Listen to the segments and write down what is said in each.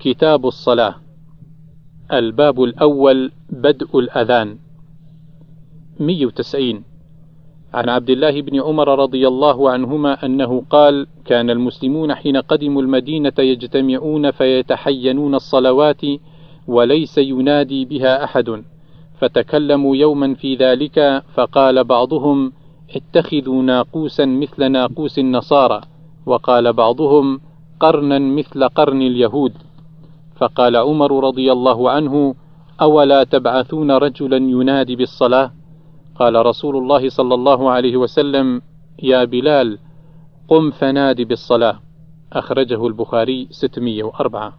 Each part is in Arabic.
كتاب الصلاة الباب الأول بدء الأذان. 190 عن عبد الله بن عمر رضي الله عنهما أنه قال كان المسلمون حين قدموا المدينة يجتمعون فيتحينون الصلوات وليس ينادي بها أحد. فتكلموا يوما في ذلك فقال بعضهم اتخذوا ناقوسا مثل ناقوس النصارى. وقال بعضهم قرنا مثل قرن اليهود. فقال عمر رضي الله عنه أولا تبعثون رجلا ينادي بالصلاة؟ قال رسول الله صلى الله عليه وسلم يا بلال قم فنادي بالصلاة. أخرجه البخاري 604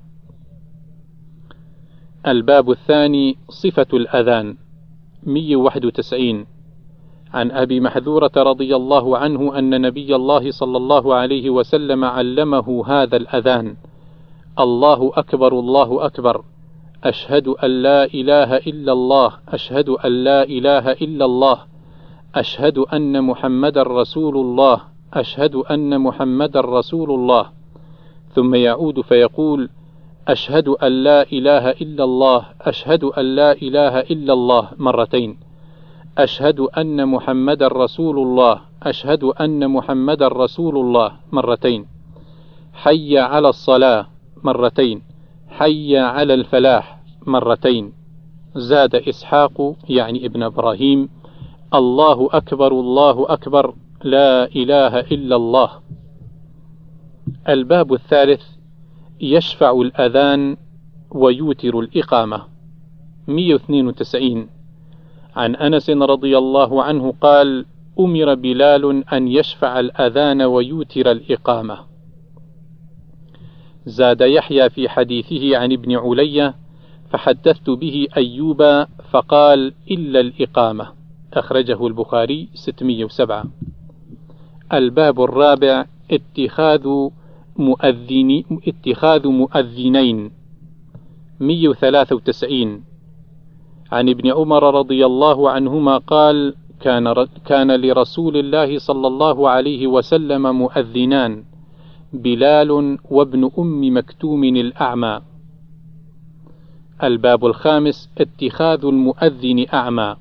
الباب الثاني صفة الأذان 191 عن أبي محذورة رضي الله عنه أن نبي الله صلى الله عليه وسلم علمه هذا الأذان. الله أكبر الله أكبر. أشهد أن لا إله إلا الله أشهد أن لا إله إلا الله. أشهد أن محمد رسول الله أشهد أن محمد رسول الله. ثم يعود فيقول أشهد أن لا إله إلا الله أشهد أن لا إله إلا الله مرتين. أشهد أن محمد رسول الله أشهد أن محمد رسول الله مرتين. حي على الصلاة. مرتين. حي على الفلاح مرتين. زاد إسحاق يعني ابن إبراهيم. الله أكبر الله أكبر لا إله إلا الله. الباب الثالث. يشفع الأذان ويوتر الإقامة. 192 عن أنس رضي الله عنه قال أمر بلال أن يشفع الأذان ويوتر الإقامة. زاد يحيى في حديثه عن ابن علية فحدثت به أيوب فقال إلا الإقامة. أخرجه البخاري 607 الباب الرابع اتخاذ مؤذن اتخاذ مؤذنين. 193 عن ابن عمر رضي الله عنهما قال كان كان لرسول الله صلى الله عليه وسلم مؤذنان. بلال وابن أم مكتوم الأعمى. الباب الخامس اتخاذ المؤذن أعمى.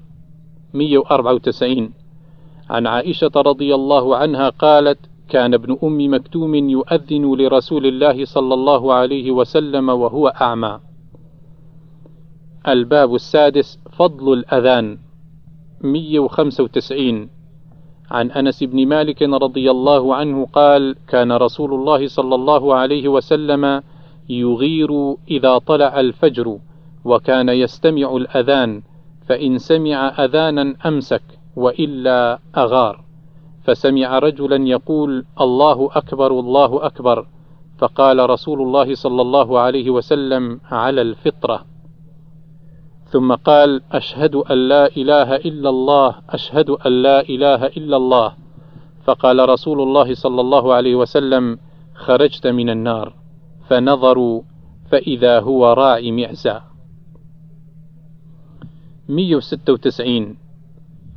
194 عن عائشة رضي الله عنها قالت كان ابن أم مكتوم يؤذن لرسول الله صلى الله عليه وسلم وهو أعمى. الباب السادس فضل الأذان. 195 عن أنس بن مالك رضي الله عنه قال كان رسول الله صلى الله عليه وسلم يغير إذا طلع الفجر وكان يستمع الأذان فإن سمع أذانا أمسك وإلا أغار فسمع رجلا يقول الله أكبر الله أكبر فقال رسول الله صلى الله عليه وسلم على الفطرة ثم قال أشهد أن لا إله إلا الله أشهد أن لا إله إلا الله. فقال رسول الله صلى الله عليه وسلم خرجت من النار. فنظروا فإذا هو راعي معزى 196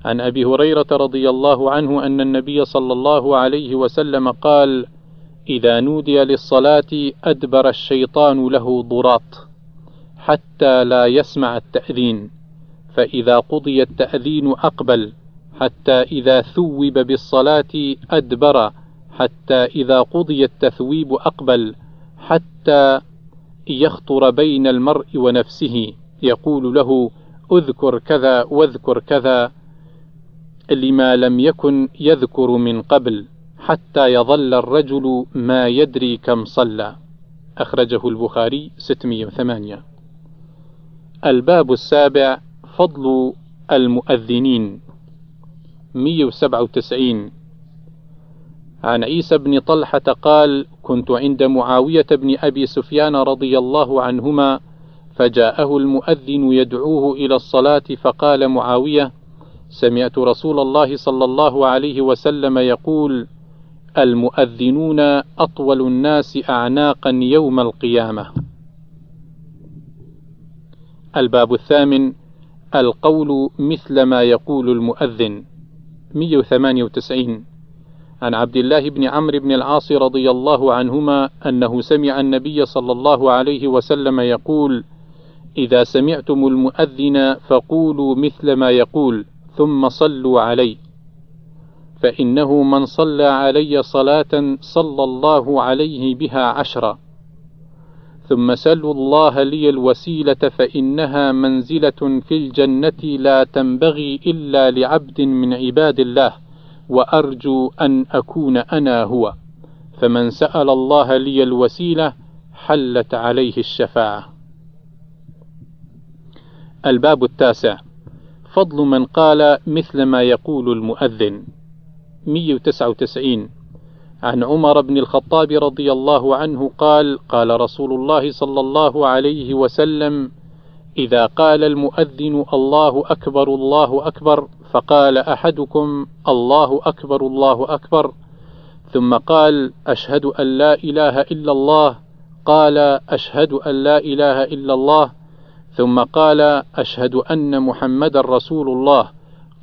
عن أبي هريرة رضي الله عنه أن النبي صلى الله عليه وسلم قال إذا نودي للصلاة أدبر الشيطان له ضراط. حتى لا يسمع التأذين فإذا قضي التأذين أقبل حتى إذا ثوب بالصلاة أدبر حتى إذا قضي التثويب أقبل حتى يخطر بين المرء ونفسه. يقول له أذكر كذا واذكر كذا لما لم يكن يذكر من قبل حتى يظل الرجل ما يدري كم صلى أخرجه البخاري 608 الباب السابع فضل المؤذنين 197 عن عيسى بن طلحة قال: كنت عند معاوية بن أبي سفيان رضي الله عنهما فجاءه المؤذن يدعوه إلى الصلاة فقال معاوية: سمعت رسول الله صلى الله عليه وسلم يقول: المؤذنون أطول الناس أعناقا يوم القيامة. الباب الثامن القول مثل ما يقول المؤذن 198 عن عبد الله بن عمرو بن العاص رضي الله عنهما أنه سمع النبي صلى الله عليه وسلم يقول: إذا سمعتم المؤذن فقولوا مثل ما يقول ثم صلوا عليه. فإنه من صلى علي صلاة صلى الله عليه بها عشرا ثم سلوا الله لي الوسيلة فإنها منزلة في الجنة لا تنبغي إلا لعبد من عباد الله وأرجو أن أكون أنا هو. فمن سأل الله لي الوسيلة حلت عليه الشفاعة. الباب التاسع. فضل من قال مثل ما يقول المؤذن. 199 عن عمر بن الخطاب رضي الله عنه قال قال رسول الله صلى الله عليه وسلم إذا قال المؤذن الله أكبر الله أكبر فقال أحدكم الله أكبر الله أكبر ثم قال أشهد أن لا إله إلا الله قال أشهد أن لا إله إلا الله ثم قال أشهد أن محمد رسول الله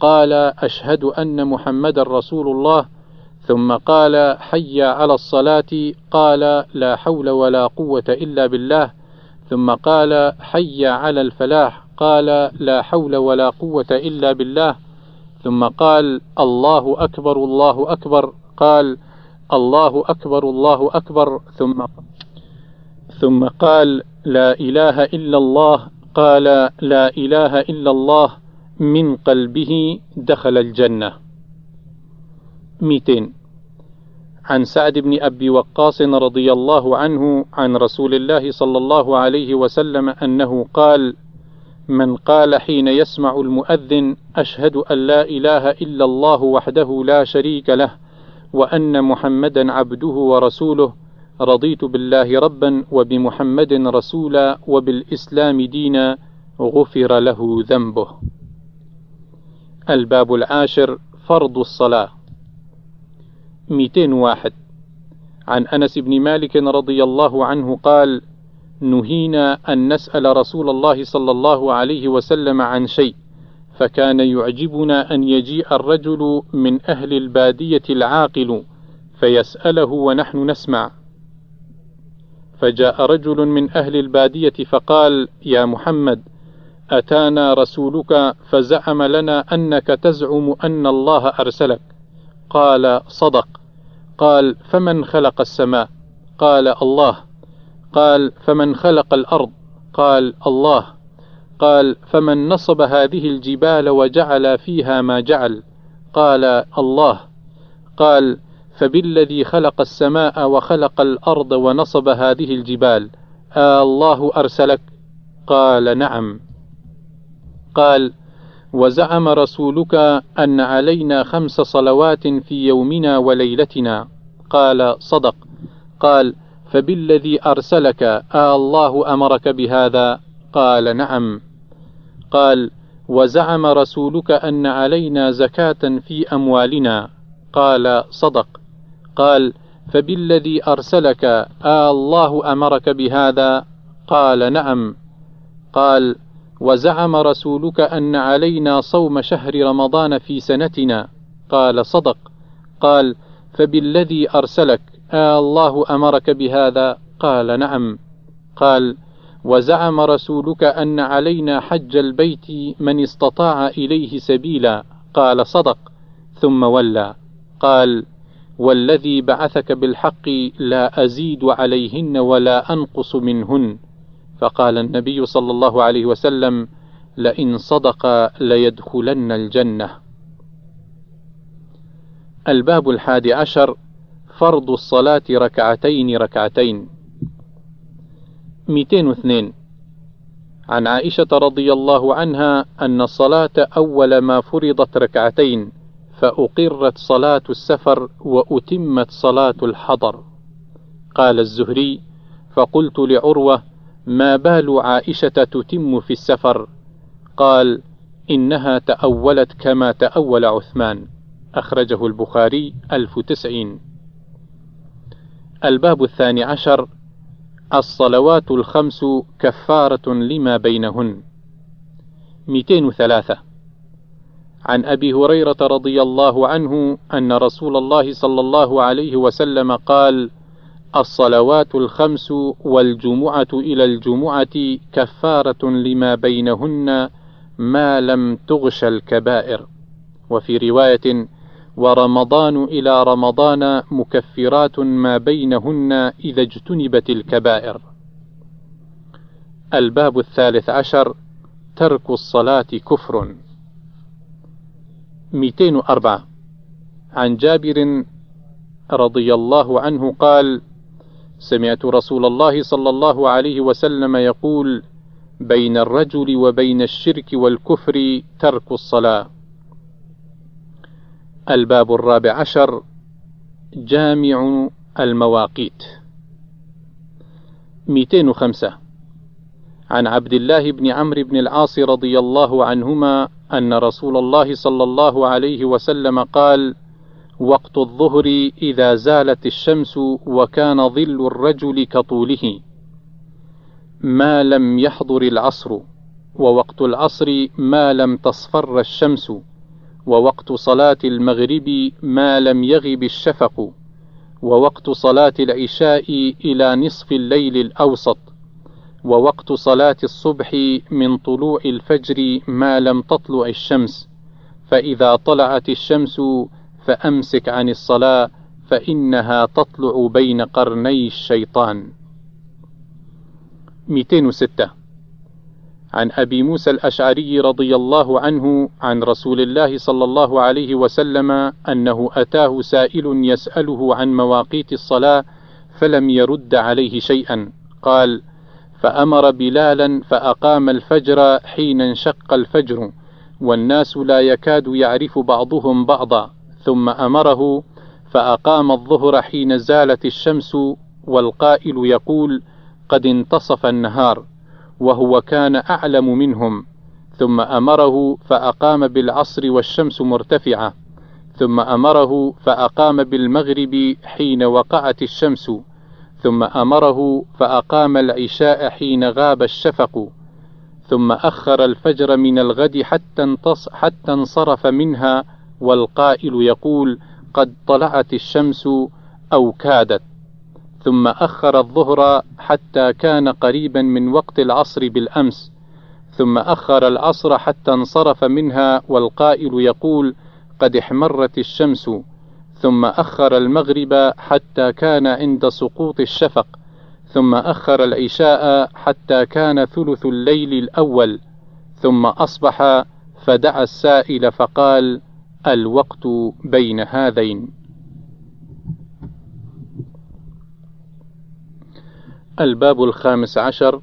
قال أشهد أن محمد رسول الله ثم قال حي على الصلاة. قال لا حول ولا قوة إلا بالله. ثم قال حي على الفلاح. قال لا حول ولا قوة إلا بالله. ثم قال الله أكبر الله أكبر. قال الله أكبر الله أكبر. ثم ثم قال لا إله إلا الله. قال لا إله إلا الله. من قلبه دخل الجنة. 200 عن سعد بن أبي وقاص رضي الله عنه عن رسول الله صلى الله عليه وسلم أنه قال من قال حين يسمع المؤذن أشهد أن لا إله إلا الله وحده لا شريك له وأن محمدا عبده ورسوله رضيت بالله ربا وبمحمد رسولا وبالإسلام دينا غفر له ذنبه. الباب العاشر فرض الصلاة. 201 عن أنس بن مالك رضي الله عنه قال نهينا أن نسأل رسول الله صلى الله عليه وسلم عن شيء فكان يعجبنا أن يجيء الرجل من أهل البادية العاقل فيسأله ونحن نسمع. فجاء رجل من أهل البادية فقال يا محمد أتانا رسولك فزعم لنا أنك تزعم أن الله أرسلك. قال صدق. قال فمن خلق السماء؟ قال الله. قال فمن خلق الأرض؟ قال الله. قال فمن نصب هذه الجبال وجعل فيها ما جعل؟ قال الله. قال فبالذي خلق السماء وخلق الأرض ونصب هذه الجبال آه الله أرسلك؟ قال نعم. قال وزعم رسولك أن علينا خمس صلوات في يومنا وليلتنا. قال صدق. قال فبالذي أرسلك آه الله أمرك بهذا؟ قال نعم. قال وزعم رسولك أن علينا زكاة في أموالنا. قال صدق. قال فبالذي أرسلك آه الله أمرك بهذا؟ قال نعم. قال وزعم رسولك أن علينا صوم شهر رمضان في سنتنا. قال صدق. قال فبالذي أرسلك؟ آه الله أمرك بهذا. قال نعم. قال وزعم رسولك أن علينا حج البيت من استطاع إليه سبيلا. قال صدق. ثم ولى. قال والذي بعثك بالحق لا أزيد عليهن ولا أنقص منهن. فقال النبي صلى الله عليه وسلم لئن صدق ليدخلن الجنة. الباب الحادي عشر فرض الصلاة ركعتين ركعتين. 202 عن عائشة رضي الله عنها أن الصلاة أول ما فرضت ركعتين فأقرت صلاة السفر وأتمت صلاة الحضر. قال الزهري فقلت لعروة ما بال عائشة تتم في السفر؟ قال إنها تأولت كما تأول عثمان. أخرجه البخاري ألف تسعين الباب الثاني عشر. الصلوات الخمس كفارة لما بينهن. 203 عن أبي هريرة رضي الله عنه أن رسول الله صلى الله عليه وسلم قال الصلوات الخمس والجمعة إلى الجمعة كفارة لما بينهن ما لم تغش الكبائر. وفي رواية ورمضان إلى رمضان مكفرات ما بينهن إذا اجتنبت الكبائر. الباب الثالث عشر ترك الصلاة كفر. 204 عن جابر رضي الله عنه قال سمعت رسول الله صلى الله عليه وسلم يقول بين الرجل وبين الشرك والكفر ترك الصلاة. الباب الرابع عشر جامع المواقيت. 205 عن عبد الله بن عمرو بن العاص رضي الله عنهما أن رسول الله صلى الله عليه وسلم قال: وقت الظهر إذا زالت الشمس وكان ظل الرجل كطوله، ما لم يحضر العصر، ووقت العصر ما لم تصفر الشمس، ووقت صلاة المغرب ما لم يغب الشفق، ووقت صلاة العشاء إلى نصف الليل الأوسط، ووقت صلاة الصبح من طلوع الفجر ما لم تطلع الشمس. فإذا طلعت الشمس فأمسك عن الصلاة فإنها تطلع بين قرني الشيطان. 206 عن أبي موسى الأشعري رضي الله عنه عن رسول الله صلى الله عليه وسلم أنه أتاه سائل يسأله عن مواقيت الصلاة فلم يرد عليه شيئا. قال فأمر بلالا فأقام الفجر حين انشق الفجر والناس لا يكاد يعرف بعضهم بعضا. ثم أمره فأقام الظهر حين زالت الشمس والقائل يقول قد انتصف النهار وهو أعلم أعلم منهم. ثم أمره فأقام بالعصر والشمس مرتفعة. ثم أمره فأقام بالمغرب حين وقعت الشمس. ثم أمره فأقام العشاء حين غاب الشفق. ثم أخر الفجر من الغد حتى, حتى انصرف منها والقائل يقول قد طلعت الشمس أو كادت ثم أخر الظهر حتى كان قريبا من وقت العصر بالأمس ثم أخر العصر حتى انصرف منها والقائل يقول قد احمرت الشمس ثم أخر المغرب حتى كان عند سقوط الشفق ثم أخر العشاء حتى كان ثلث الليل الأول ثم أصبح فدعا السائل فقال الوقت بين هذين. الباب الخامس عشر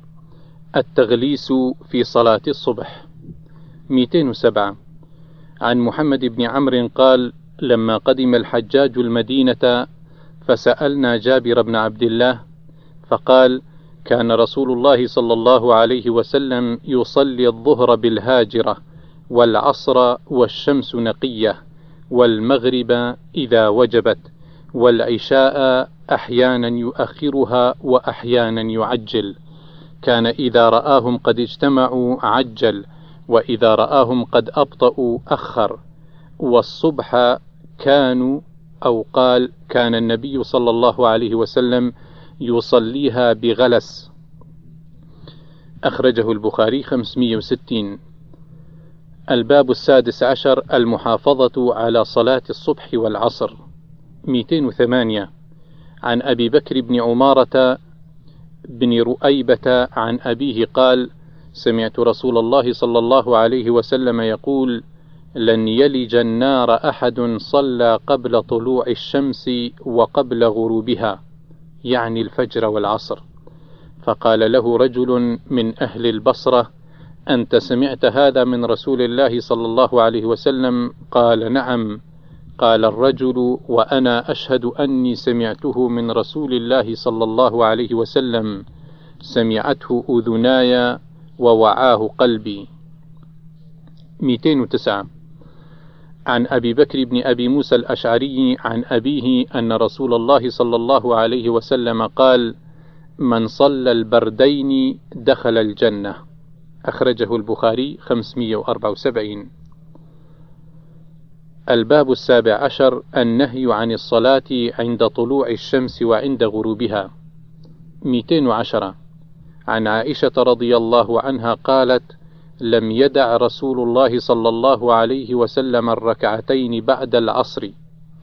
التغليس في صلاة الصبح. 207 عن محمد بن عمرو قال لما قدم الحجاج المدينة فسألنا جابر بن عبد الله فقال كان رسول الله صلى الله عليه وسلم يصلي الظهر بالهاجرة والعصر والشمس نقية والمغرب إذا وجبت والعشاء أحيانا يؤخرها وأحيانا يعجل. كان إذا رآهم قد اجتمعوا عجل وإذا رآهم قد أبطأوا أخر. والصبح كانوا أو قال كان النبي صلى الله عليه وسلم يصليها بغلس. أخرجه البخاري 560 الباب السادس عشر المحافظة على صلاة الصبح والعصر. 208 عن أبي بكر بن عمارة بن رؤيبة عن أبيه قال سمعت رسول الله صلى الله عليه وسلم يقول لن يلج النار أحد صلى قبل طلوع الشمس وقبل غروبها يعني الفجر والعصر فقال له رجل من أهل البصرة أنت سمعت هذا من رسول الله صلى الله عليه وسلم؟ قال نعم. قال الرجل وأنا أشهد أني سمعته من رسول الله صلى الله عليه وسلم. سمعته أذناي ووعاه قلبي. 209 عن أبي بكر بن أبي موسى الأشعري عن أبيه أن رسول الله صلى الله عليه وسلم قال: من صلى البردين دخل الجنة. أخرجه البخاري 574. الباب السابع عشر النهي عن الصلاة عند طلوع الشمس وعند غروبها. 210 عن عائشة رضي الله عنها قالت لم يدع رسول الله صلى الله عليه وسلم الركعتين بعد العصر.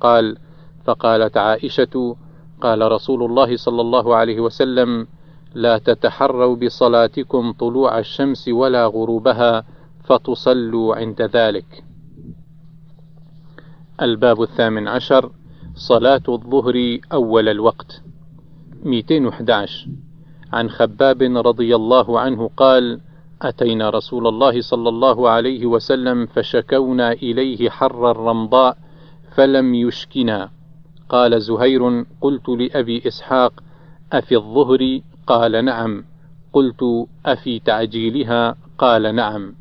قال فقالت عائشة قال رسول الله صلى الله عليه وسلم لا تتحروا بصلاتكم طلوع الشمس ولا غروبها فتصلوا عند ذلك. الباب الثامن عشر صلاة الظهر أول الوقت. 211 عن خباب رضي الله عنه قال أتينا رسول الله صلى الله عليه وسلم فشكونا إليه حر الرمضاء فلم يشكنا. قال زهير قلت لأبي إسحاق أفي الظهر؟ قال نعم. قلت أفي تعجيلها؟ قال نعم.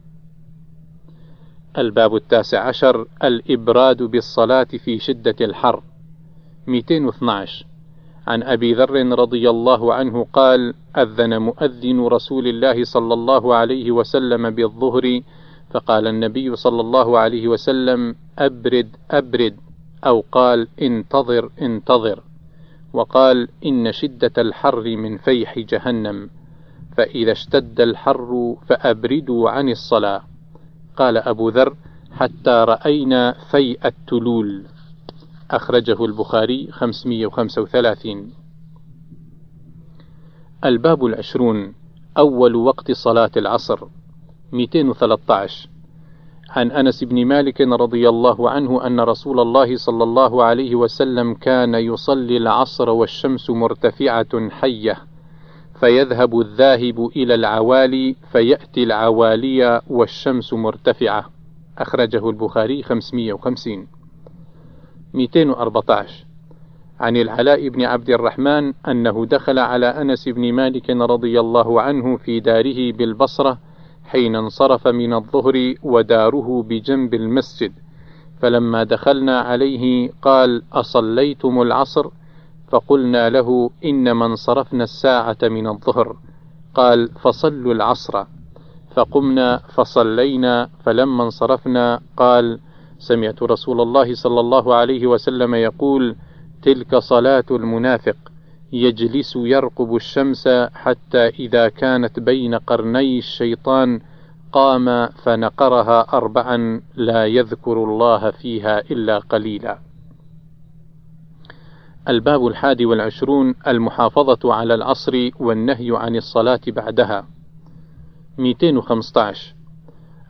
الباب التاسع عشر. الإبراد بالصلاة في شدة الحر. 212 عن أبي ذر رضي الله عنه قال أذن مؤذن رسول الله صلى الله عليه وسلم بالظهر فقال النبي صلى الله عليه وسلم أبرد أبرد. أو قال انتظر انتظر. وقال إن شدة الحر من فيح جهنم فإذا اشتد الحر فأبردوا عن الصلاة. قال أبو ذر حتى رأينا فيء التلول. أخرجه البخاري 535 الباب العشرون أول وقت صلاة العصر 213 عن أنس بن مالك رضي الله عنه أن رسول الله صلى الله عليه وسلم كان يصلي العصر والشمس مرتفعة حية فيذهب الذاهب إلى العوالي فيأتي العوالي والشمس مرتفعة. أخرجه البخاري 550 214 عن العلاء بن عبد الرحمن أنه دخل على أنس بن مالك رضي الله عنه في داره بالبصرة حين انصرف من الظهر وداره بجنب المسجد فلما دخلنا عليه قال أصليتم العصر؟ فقلنا له إنما انصرفنا الساعة من الظهر. قال فصلوا العصر. فقمنا فصلينا فلما انصرفنا قال سمعت رسول الله صلى الله عليه وسلم يقول تلك صلاة المنافق. يجلس يرقب الشمس حتى إذا كانت بين قرني الشيطان قام فنقرها أربعا لا يذكر الله فيها إلا قليلا. الباب الحادي والعشرون المحافظة على العصر والنهي عن الصلاة بعدها. 215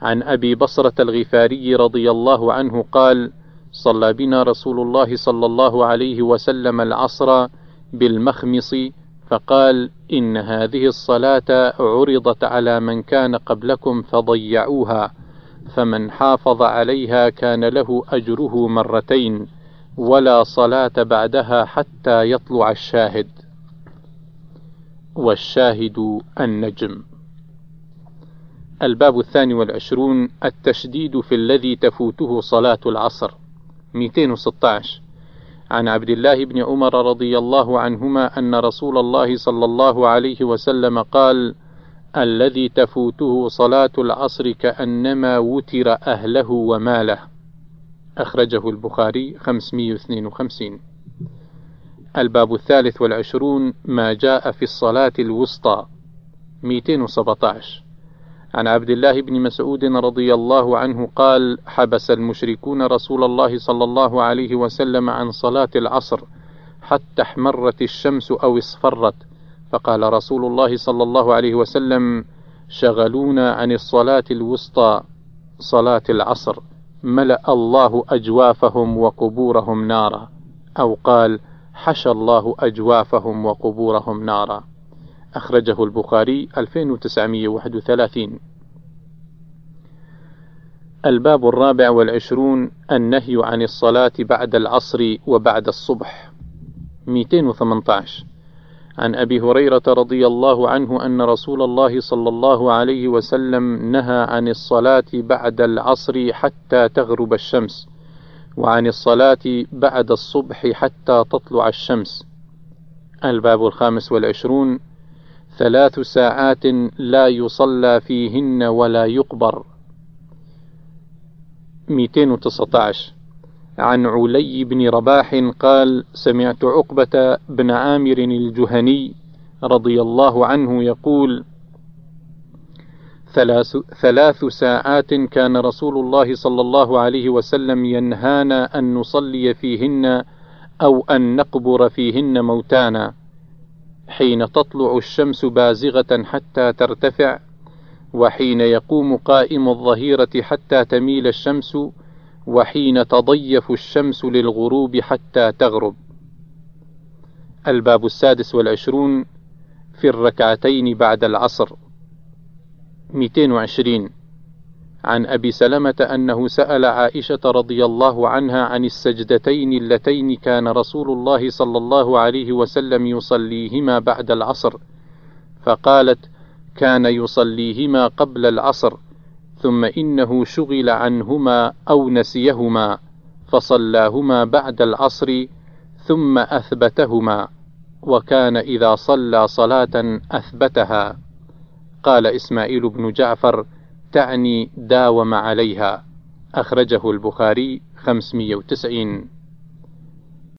عن أبي بصرة الغفاري رضي الله عنه قال: صلى بنا رسول الله صلى الله عليه وسلم العصر بالمخمص فقال إن هذه الصلاة عرضت على من كان قبلكم فضيعوها فمن حافظ عليها كان له أجره مرتين ولا صلاة بعدها حتى يطلع الشاهد. والشاهد النجم. الباب الثاني والعشرون التشديد في الذي تفوته صلاة العصر. 216 عن عبد الله بن عمر رضي الله عنهما أن رسول الله صلى الله عليه وسلم قال: الذي تفوته صلاة العصر كأنما وتر أهله وماله. أخرجه البخاري 552. الباب الثالث والعشرون ما جاء في الصلاة الوسطى 217 عن عبد الله بن مسعود رضي الله عنه قال حبس المشركون رسول الله صلى الله عليه وسلم عن صلاة العصر حتى احمرت الشمس أو اصفرت فقال رسول الله صلى الله عليه وسلم شغلونا عن الصلاة الوسطى صلاة العصر ملأ الله أجوافهم وقبورهم نارا أو قال حشى الله أجوافهم وقبورهم نارا أخرجه البخاري 2931 الباب الرابع والعشرون النهي عن الصلاة بعد العصر وبعد الصبح. 218 عن أبي هريرة رضي الله عنه أن رسول الله صلى الله عليه وسلم نهى عن الصلاة بعد العصر حتى تغرب الشمس وعن الصلاة بعد الصبح حتى تطلع الشمس. الباب الخامس والعشرون ثلاث ساعات لا يصلى فيهن ولا يقبر. 219 عن علي بن رباح قال سمعت عقبة بن عامر الجهني رضي الله عنه يقول ثلاث, ثلاث ساعات كان رسول الله صلى الله عليه وسلم ينهانا أن نصلي فيهن أو أن نقبر فيهن موتانا. حين تطلع الشمس بازغة حتى ترتفع وحين يقوم قائم الظهيرة حتى تميل الشمس وحين تضيف الشمس للغروب حتى تغرب. الباب السادس والعشرون في الركعتين بعد العصر. 220 عن أبي سلمة أنه سأل عائشة رضي الله عنها عن السجدتين اللتين كان رسول الله صلى الله عليه وسلم يصليهما بعد العصر فقالت كان يصليهما قبل العصر ثم إنه شغل عنهما أو نسيهما فصلاهما بعد العصر ثم أثبتهما وكان إذا صلى صلاة أثبتها. قال إسماعيل بن جعفر تعني داوم عليها. أخرجه البخاري 590